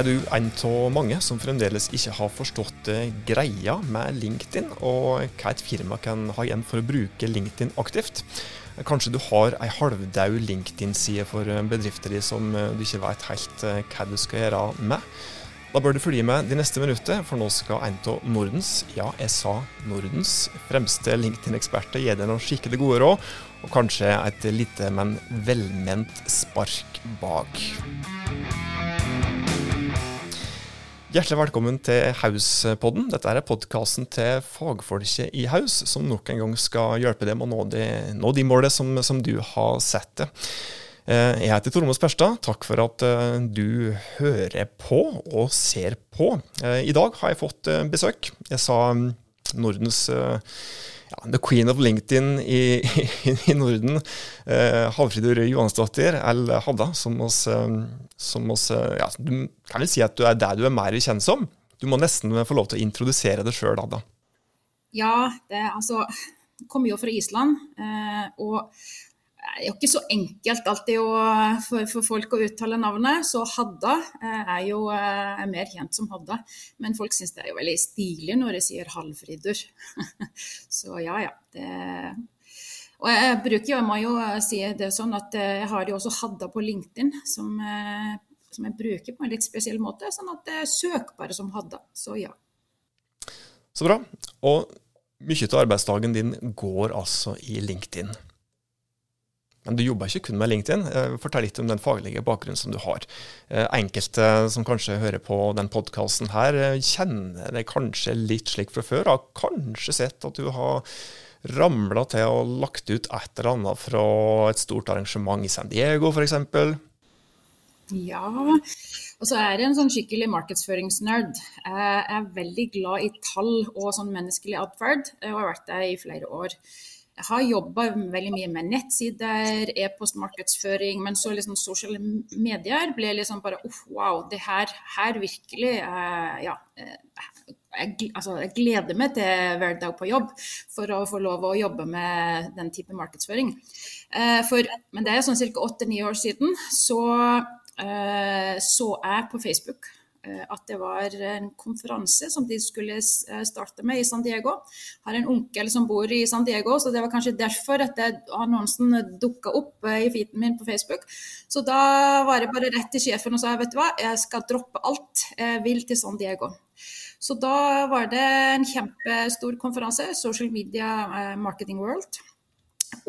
Er du en av mange som fremdeles ikke har forstått greia med LinkedIn, og hva et firma kan ha igjen for å bruke LinkedIn aktivt? Kanskje du har ei halvdau LinkedIn-side for bedrifter di som du ikke vet helt hva du skal gjøre med? Da bør du følge med de neste minutter, for nå skal en av Nordens, ja, jeg sa Nordens, fremste LinkedIn-eksperter gi deg noen skikkelig gode råd, og kanskje et lite, men velment spark bak. Hjertelig velkommen til Hauspodden. Dette er podkasten til fagfolket i Haus, som nok en gang skal hjelpe dem å nå de, de målene som, som, du har sett det. Eh, jeg heter Tormod Sperstad. Takk for at eh, du hører på og ser på. Eh, I dag har jeg fått besøk. Jeg sa mm, Nordens the queen of LinkedIn i, i, i Norden, eh, Havfridur Johansdottir, eller Hadda, som oss, eh, som oss eh, ja, Du kan vel si at du er der du er mer kjent som. Du må nesten få lov til å introdusere deg sjøl, Hadda. Ja, det altså Kommer jo fra Island. Eh, og det er jo ikke så enkelt alltid å, for, for, folk å uttale navnet. Så Hadda eh, er jo er mer kjent som Hadda. Men folk syns det er jo veldig stilig når de sier halvfridur. så ja, ja. Det, og jeg bruker jo, jeg må jo si det sånn at jeg har jo også Hadda på LinkedIn, som, eh, som jeg bruker på en litt spesiell måte. Sånn at det er søkbare som Hadda. Så ja. Så bra. Og mye av arbeidsdagen din går altså i LinkedIn. Men du jobber ikke kun med LinkedIn. Eh, fortell litt om den faglige bakgrunnen som du har. Eh, enkelte som kanskje hører på den podkasten her, eh, kjenner deg kanskje litt slik fra før. Har kanskje sett at du har ramla til og lagt ut et eller annet fra et stort arrangement i San Diego f.eks. Ja, og så er jeg en sånn skikkelig markedsføringsnerd. Jeg er veldig glad i tall og sånn menneskelig atferd, og har vært det i flere år. Jeg har jobba veldig mye med nettsider, e-postmarkedsføring, men så liksom sosiale medier ble liksom bare uff, wow, det her, her virkelig uh, Ja. Uh, jeg, altså, jeg, gleder meg til hver dag på jobb for å få lov å jobbe med den type markedsføring. Uh, for, men det er sånn ca. åtte-ni år siden så så jeg på Facebook Eh, at det var en konferanse som de skulle eh, starte med i San Diego. Jeg har en onkel som bor i San Diego, så det var kanskje derfor at annonsen dukka opp eh, i feeden min på Facebook. Så da var det bare rett til sjefen og sa vet du hva, jeg skal droppe alt, jeg vil til San Diego. Så da var det en kjempestor konferanse, Social Media Marketing World.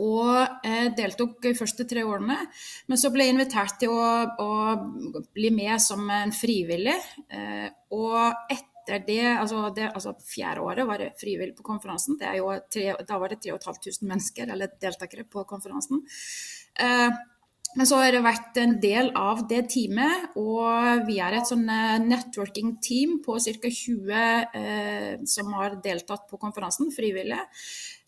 Og jeg deltok de første tre årene. Men så ble jeg invitert til å, å bli med som en frivillig. Eh, og etter det, altså, det, altså fjerde året var jeg frivillig på konferansen. Tre, da var det 3500 mennesker eller deltakere på konferansen. Eh, men så har det vært en del av det teamet, og vi er et sånn eh, networking-team på ca. 20 eh, som har deltatt på konferansen, frivillige.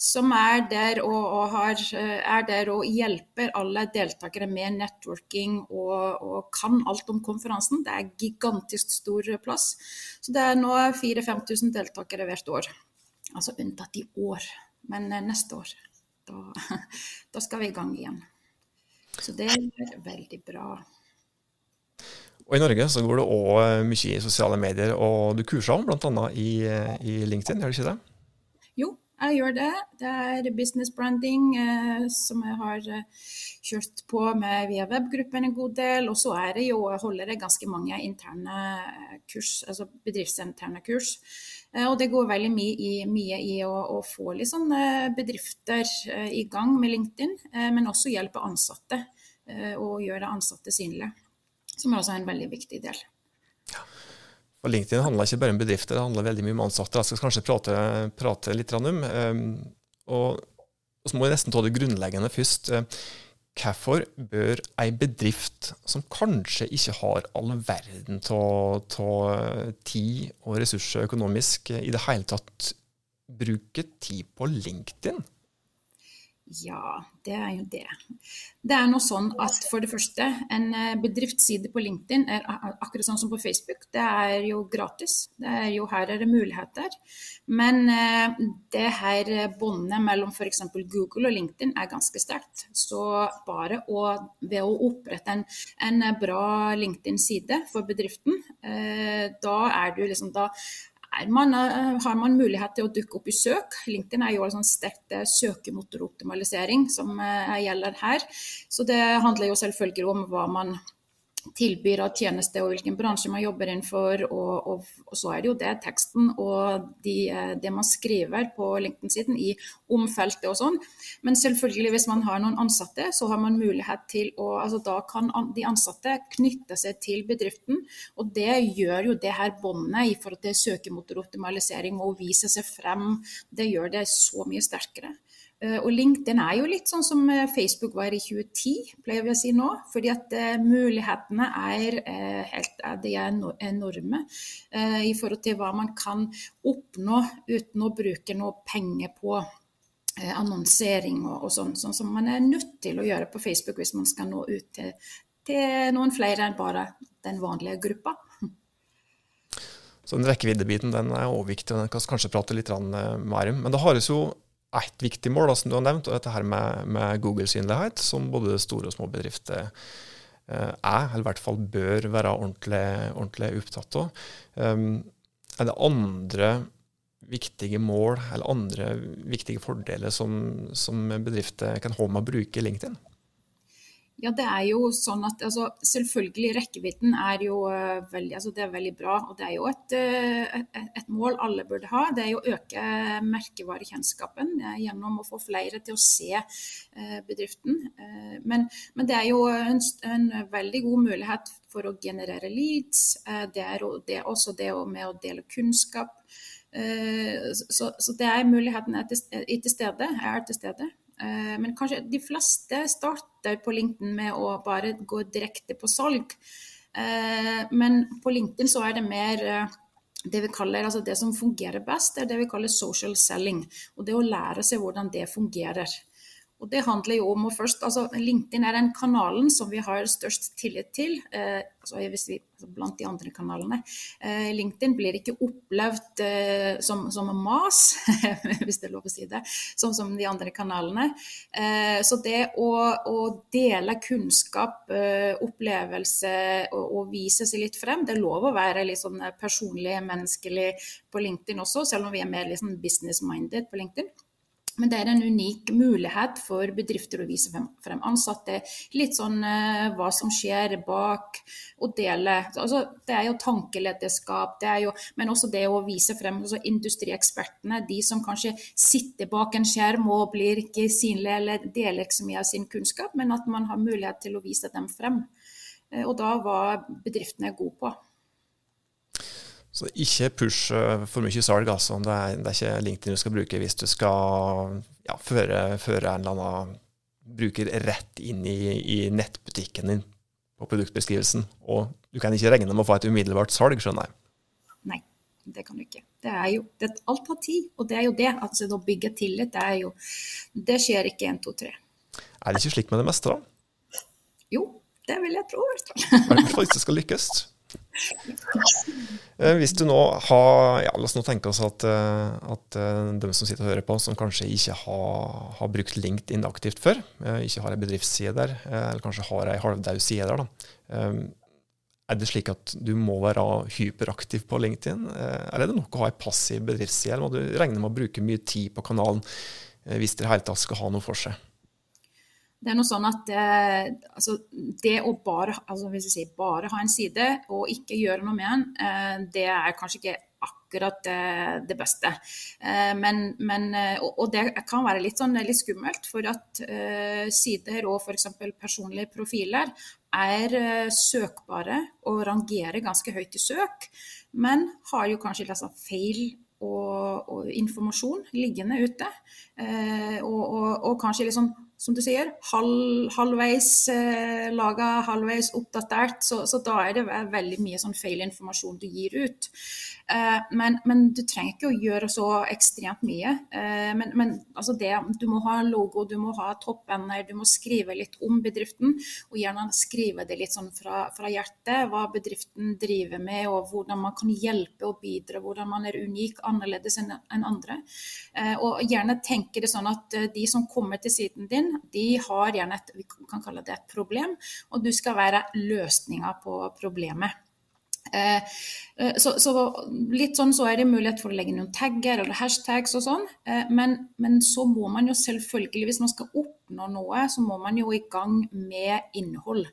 Som er der og, og, har, eh, er der og hjelper alle deltakere med networking og, og, kan alt om konferansen. Det er gigantisk stor plass. Så det er nå 4000-5000 deltakere hvert år. Altså unntatt i år, men eh, neste år. Da, da skal vi i gang igjen. Så det er veldig bra. Og I Norge så går det òg mye i sosiale medier, og du kurser om bl.a. I, i LinkedIn, gjør du ikke det? Jeg gjør det. Det er business branding eh, som jeg har eh, kjørt på med via webgruppen en god del. Og så er det jo, jeg holder det ganske mange interne kurs, altså bedriftsinterne kurs. Eh, og det går veldig mye i, mye i å, å, få liksom, bedrifter eh, i gang med LinkedIn, men også hjelpe ansatte og gjøre ansatte synlige. Som er også en veldig viktig del. Og LinkedIn handler ikke bare om bedrifter, det handler veldig mye om ansatte. Jeg skal kanskje prate, prate litt om. Og, og så må vi nesten ta det grunnleggende først. Hvorfor bør ei bedrift som kanskje ikke har all verden av tid og ressurser økonomisk, i det hele tatt bruke tid på LinkedIn? Ja, det er jo det. Det er noe sånn at for det første, en eh, bedriftsside på LinkedIn er akkurat sånn som på Facebook. Det er jo gratis. Det er jo her er det muligheter. Men eh, det her båndet mellom f.eks. Google og LinkedIn er ganske sterkt. Så bare å, ved å opprette en, en bra LinkedIn-side for bedriften, eh, da er du liksom da man, eh, har man mulighet til å dukke opp i søk. LinkedIn er jo en sånn sterkt eh, søkemotoroptimalisering som eh, gjelder her. Så det handler jo selvfølgelig om hva man tilbyr av tjeneste og hvilken bransje man jobber innenfor. Og, og, og så er det jo det teksten og de, det man skriver på LinkedIn-siden i omfeltet og sånn. Men selvfølgelig hvis man har noen ansatte, så har man mulighet til å altså Da kan de ansatte knytte seg til bedriften. Og det gjør jo det her båndet i forhold til søkemotoroptimalisering og å vise seg frem, det gjør det så mye sterkere. Eh, og LinkedIn er jo litt sånn som eh, Facebook var i 2010, pleier vi å si nå. Fordi at uh, mulighetene er helt de er enorme i forhold til hva man kan oppnå uten å bruke noe penger på annonsering og, og sånn, sånn som man er nødt til å gjøre på Facebook hvis man skal nå ut til, til noen flere enn bare den vanlige gruppa. Så den rekkeviddebiten den er overviktig, og den kan kanskje prate litt mer om. Men det har jo ett viktig mål da, som du har nevnt, og dette her med, med Google-synlighet, som både store og små bedrifter eh, er, eller i hvert fall bør være ordentlig, ordentlig opptatt av. Um, er det andre viktige mål eller andre viktige fordeler som, som bedrifter kan ha med å bruke LinkedIn? Ja, det er jo sånn at altså, Selvfølgelig, rekkevidden er jo uh, veldig, altså, det er veldig bra. Og det er jo et, uh, et, et, mål alle burde ha. Det er jo å øke merkevarekjennskapen uh, gjennom å få flere til å se bedriften. Men, men, det er jo en, en, veldig god mulighet for å generere leads. det er, det også det med å dele kunnskap. Så, så, det er muligheten er til, er til stede, er til stede. Eh, men kanskje de fleste starter på LinkedIn med å bare gå direkte på salg. Eh, men på LinkedIn så er det mer eh, det vi kaller, altså det som fungerer best, er det vi kaller social selling. Og det å lære seg hvordan det fungerer. Og det handler jo om å først, altså LinkedIn er den kanalen som vi har størst tillit til eh, altså vi, altså blant de andre kanalene. Eh, LinkedIn blir ikke opplevd eh, som, som, mas, hvis det er lov å si det, sånn som de andre kanalene. Eh, så det å, å dele kunnskap, eh, opplevelse og, og, vise seg litt frem, det er lov å være litt sånn personlig, menneskelig på LinkedIn også, selv om vi er mer liksom business-minded på LinkedIn. Men det er en unik mulighet for bedrifter å vise frem ansatte. Litt sånn uh, hva som skjer bak, og dele. Altså, det er jo tankelederskap, er men også det å vise frem altså, industriekspertene. De som kanskje sitter bak en skjerm og blir ikke synlige eller deler ikke så mye av sin kunnskap, men at man har mulighet til å vise dem frem. Uh, og da var bedriftene gode på. Så ikke push eh, for mye salg. altså. Det er, det er, ikke LinkedIn du skal bruke hvis du skal ja, føre, føre, en eller annen bruker rett inn i, i, nettbutikken din på produktbeskrivelsen. Og du kan ikke regne med å få et umiddelbart salg, skjønner jeg. Nei, det kan du ikke. Det er jo, det, alt tar tid, og det er jo det. altså Å bygge tillit, det er jo Det skjer ikke én, to, tre. Er det ikke slik med det meste, da? Jo, det vil jeg tro. I hvert fall hvis det skal lykkes. Eh, hvis du nå har ja, La oss nå tenke oss at, eh, at eh, de som sitter og hører på, som kanskje ikke har, har brukt LinkedIn aktivt før, ikke har ei bedriftsside der, eller kanskje har ei halvdaud side der, da. Er det slik at du må være hyperaktiv på LinkedIn, eller er det nok å ha ei passiv bedriftsside? Eller må du regne med å bruke mye tid på kanalen hvis det hele tatt skal ha noe for seg? Det er noe sånn at eh, altså, det å bare, altså, si, bare, ha en side og ikke gjøre noe med den, eh, det er kanskje ikke akkurat eh, det beste. Eh, men, men, eh, og, og, det kan være litt, sånn, litt skummelt, for at eh, sider og f.eks. personlige profiler er søkbare og rangerer ganske høyt i søk, men har jo kanskje liksom, feil og, og, informasjon liggende ute. og, og kanskje liksom som du sier, halv, halvveis eh, laga, halvveis oppdatert. Så, så, da er det veldig mye sånn feil informasjon du gir ut. Eh, men, men, du trenger ikke å gjøre så ekstremt mye. Eh, men, men altså det, du må ha logo, du må ha toppender, du må skrive litt om bedriften. Og gjerne skrive det litt sånn fra, fra hjertet, hva bedriften driver med, og hvordan man kan hjelpe og bidra, hvordan man er unik, annerledes enn en andre. Eh, og gjerne tenke det sånn at eh, de som kommer til siden din, de har gjerne et, vi kan kalle det et problem, og du skal være løsninga på problemet. Eh, eh, så, så, litt sånn så er det mulighet for å legge noen tagger eller hashtags og sånn. Eh, men, men, så må man jo selvfølgelig, hvis man skal oppnå noe, så må man jo i gang med innhold.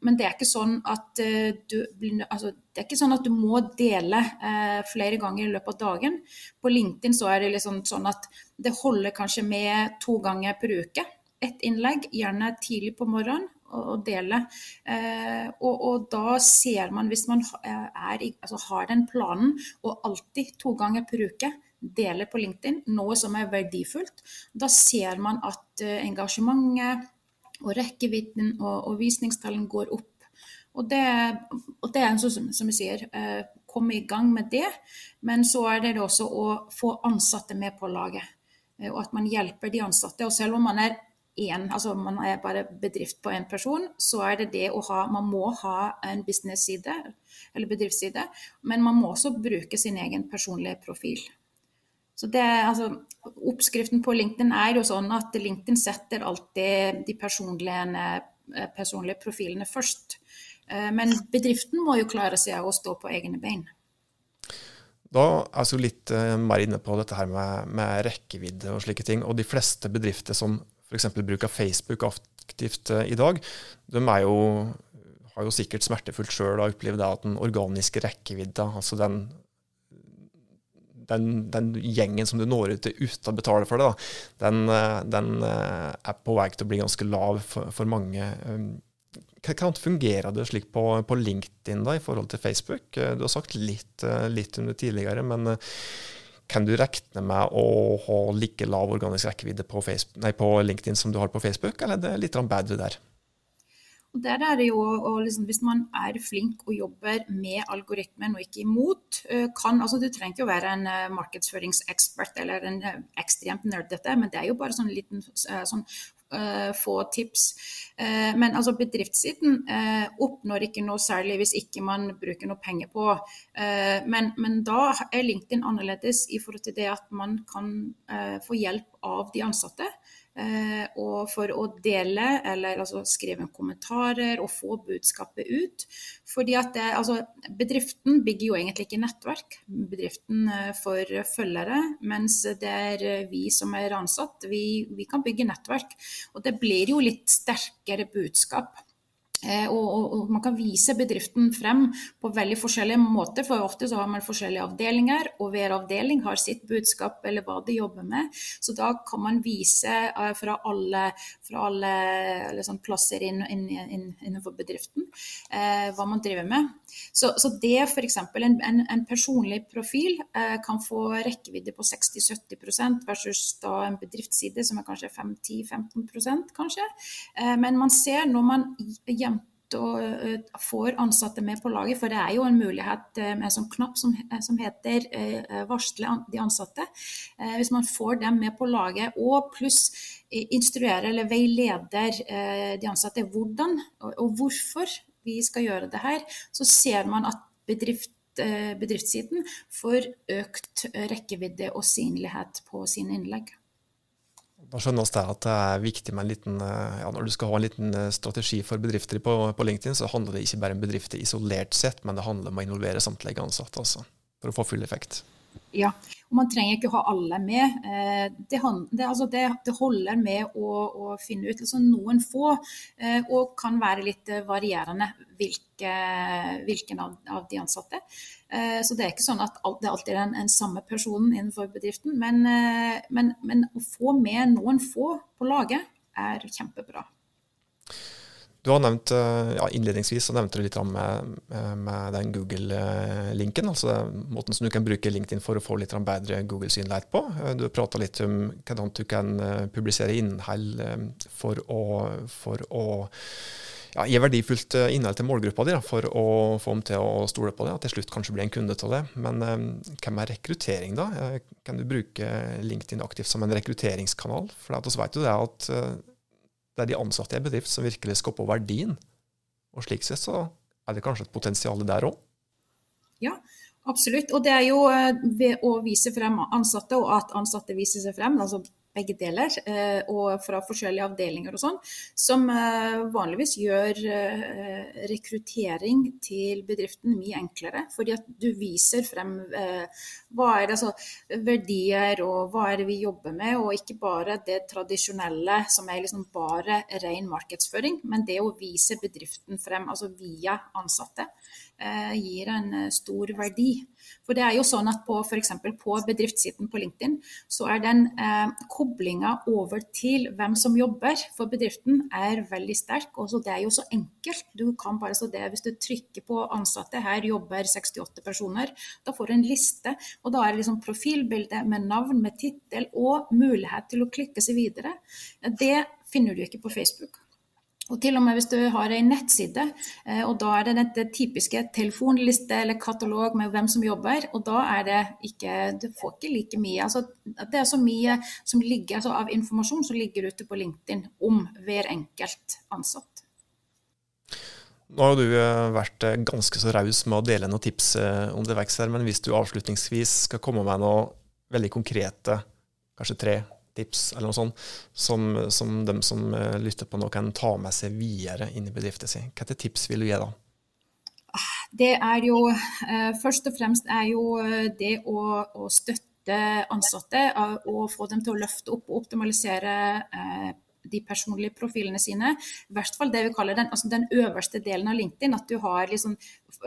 Men det er ikke sånn at du, altså, det er ikke sånn at du må dele flere ganger i løpet av dagen. På LinkedIn så er det liksom sånn at det holder kanskje med to ganger per uke. Ett innlegg, gjerne tidlig på morgenen å, dele. Eh, og, og, da ser man, hvis man er, altså har den planen, og alltid to ganger per uke deler på LinkedIn noe som er verdifullt, da ser man at eh, engasjementet og rekkevidden og, og visningstallene går opp. Og det, og det er sånn som jeg sier, eh, komme i gang med det. Men så er det også å få ansatte med på laget. Og at man hjelper de ansatte. Og selv om man er én, altså man er bare bedrift på én person, så er det det å ha Man må ha en business-side, eller bedriftsside, men man må også bruke sin egen personlige profil. Så det, altså, Oppskriften på LinkedIn er jo sånn at LinkedIn setter alltid de personlige, personlige profilene først. Eh, men bedriften må jo klare seg å stå på egne bein. Da er vi litt eh, mer inne på dette her med, med rekkevidde og slike ting. Og de fleste bedrifter som f.eks. bruker Facebook aktivt eh, i dag, de jo, har jo sikkert smertefullt sjøl opplevd at den organiske rekkevidda, altså den, den, den, gjengen som du når ut til uten å betale for det, da, den, eh, den, eh, er på vei til å bli ganske lav for, for mange. Kan fungere det slik på, på, LinkedIn da, i forhold til Facebook? Du har sagt litt, litt om det tidligere, men kan du regne med å ha like lav organisk rekkevidde på, nei, på LinkedIn som du har på Facebook, eller er det litt bedre der? Og der er det jo, liksom, Hvis man er flink og jobber med algoritmen og ikke imot, eh, kan, altså Du trenger ikke å være en eh, markedsføringsekspert eller en ekstremt ekstremt nerdete, men det er jo bare sånn liten sånn uh, få tips. Uh, men altså bedriftssiden uh, oppnår ikke noe særlig hvis ikke man bruker noe penger på. Men, men, da er LinkedIn annerledes i forhold til det at man kan få hjelp av de ansatte. Eh, og for å dele eller altså skrive kommentarer og få budskapet ut. Fordi at det, altså, Bedriften bygger jo egentlig ikke nettverk, bedriften får for følgere. Mens det er vi som er ansatt, vi, vi kan bygge nettverk. Og det blir jo litt sterkere budskap. Eh, og, og, og, man kan vise bedriften frem på veldig forskjellige måter, for ofte så har man forskjellige avdelinger, og hver avdeling har sitt budskap eller hva de jobber med. Så da kan man vise uh, fra alle, fra alle liksom, plasser inn, inn, inn, innenfor bedriften uh, hva man driver med. Så, så det f.eks. En, en, en personlig profil uh, kan få rekkevidde på 60-70 versus da en bedriftsside som er kanskje 5-10-15% kanskje. men man ser når man og eh, får ansatte med på laget. For det er jo en mulighet eh, med en sånn knapp som, eh, som heter 'varsle de ansatte'. Hvis man får dem med på laget, og pluss instruerer eller veileder de ansatte hvordan og hvorfor vi skal gjøre det her, så ser man at bedrift bedriftssiden får økt rekkevidde og synlighet på sine innlegg. Da skjønner vi at det er viktig med en liten eh, ja, Når du skal ha en liten eh, strategi for bedrifter på, på, LinkedIn, så handler det ikke bare om bedrifter isolert sett, men det handler om å involvere samtlige ansatte altså, for å få full effekt. Ja, og man trenger ikke å ha alle med. Eh, det, altså det, det holder med å, å finne ut liksom noen få, eh, og kan være litt varierende hvilke, hvilken av, av, de ansatte. Eh, så det er ikke sånn at det alltid er den, den samme personen innenfor bedriften. Men, men, men å få med noen få på laget er kjempebra. Du har nevnt, ja, Innledningsvis så nevnte du litt med, med den Google-linken. altså Måten som du kan bruke LinkedIn for å få litt bedre Google-synlighet på. Du prata litt om hvordan du kan publisere innhold for å, for å ja, gi verdifullt eh, innhold til målgruppa di for å få dem til å stole på det, og til slutt kanskje bli en kunde av det. Men hvem er rekruttering, da? Eh, kan du bruke LinkedIn aktivt som en rekrutteringskanal? For vi vet jo det at det er de ansatte i en bedrift som virkelig skaper verdien. Og slik sett så er det kanskje et potensial der òg? Ja, absolutt. Og det er jo ved å vise frem ansatte, og at ansatte viser seg frem. altså begge deler, eh, og fra forskjellige avdelinger og sånn, som eh, vanligvis gjør eh, rekruttering til bedriften mye enklere. Fordi at du viser frem hva er det, altså, verdier og hva er det vi jobber med, og ikke bare det tradisjonelle som er liksom bare ren markedsføring, men det å vise bedriften frem, altså via ansatte, gir en stor verdi. For det er jo sånn at på f.eks. på bedriftssiden på LinkedIn, så er den koblinga over til hvem som jobber for bedriften, er veldig sterk. Og det er jo så enkelt. Du kan bare så det, Hvis du trykker på ansatte, her jobber 68 personer, da får du en liste. Og da er det liksom profilbilde med navn, med tittel og mulighet til å klikke seg videre. Det finner du ikke på Facebook. Og til og med hvis du har en nettside, eh, og da er det dette typiske telefonliste eller katalog med hvem som jobber, og da er det ikke Du får ikke like mye. Altså, det er så mye som ligger altså, av informasjon som ligger ute på LinkedIn om hver enkelt ansatt. Nå har du eh, vært eh, ganske så raus med å dele noen tips om det vekster, men hvis du avslutningsvis skal komme med noe veldig konkrete, kanskje tre tips eller noe sånt, som, som de som eh, lytter på nå kan ta med seg videre inn i bedriften sin. Hvilke tips vil du gi da? Det er jo eh, først og fremst er jo eh, det å, å støtte ansatte og få dem til å løfte opp og optimalisere de personlige profilene sine. I hvert fall det vi kaller den, altså den øverste delen av LinkedIn. At du har liksom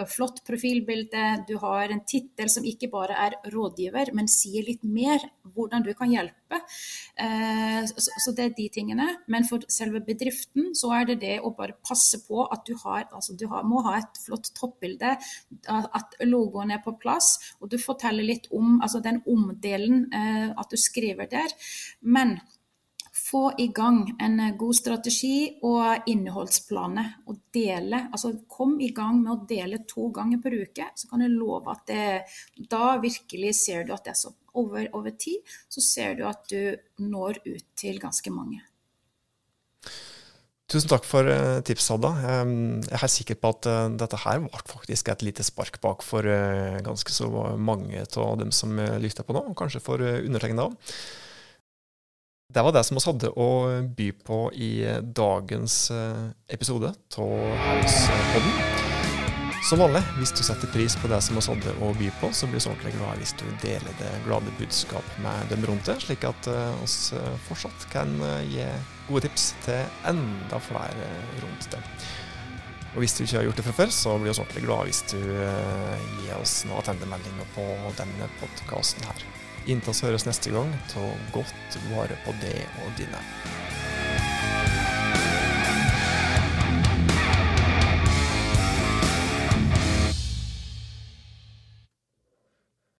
flott profilbilde, du har en tittel som ikke bare er rådgiver, men sier litt mer hvordan du kan hjelpe. Eh, så det er de tingene. Men for selve bedriften så er det det å bare passe på at du har altså du må ha et flott toppbilde, at logoen er på plass, og du forteller litt om altså den omdelen, eh, at du skriver der. Men få i gang en eh, god strategi og innholdsplaner. Og dele, altså kom i gang med å dele to ganger per uke, så kan jeg love at det, da virkelig ser du at det er så over, over tid, så ser du at du når ut til ganske mange. Tusen takk for eh, tipset, Hadda. Jeg er sikker på at eh, dette her ble faktisk et lite spark bak for ganske så mange av dem som lytter på nå, og kanskje for undertegnede òg. Det var det som vi hadde å by på i dagens eh, episode av Hauspodden. Som vanlig, hvis du setter pris på det som vi hadde å by på, så blir vi ordentlig glad hvis du deler det glade budskap med dem rundt deg, slik at vi eh, fortsatt kan eh, gi gode tips til enda flere rundt deg. Og hvis du ikke har gjort det fra før, så blir vi ordentlig glad hvis du gir oss noen attendemeldinger på denne podkasten her. Inntil vi høres neste gang, ta godt vare på det og dine.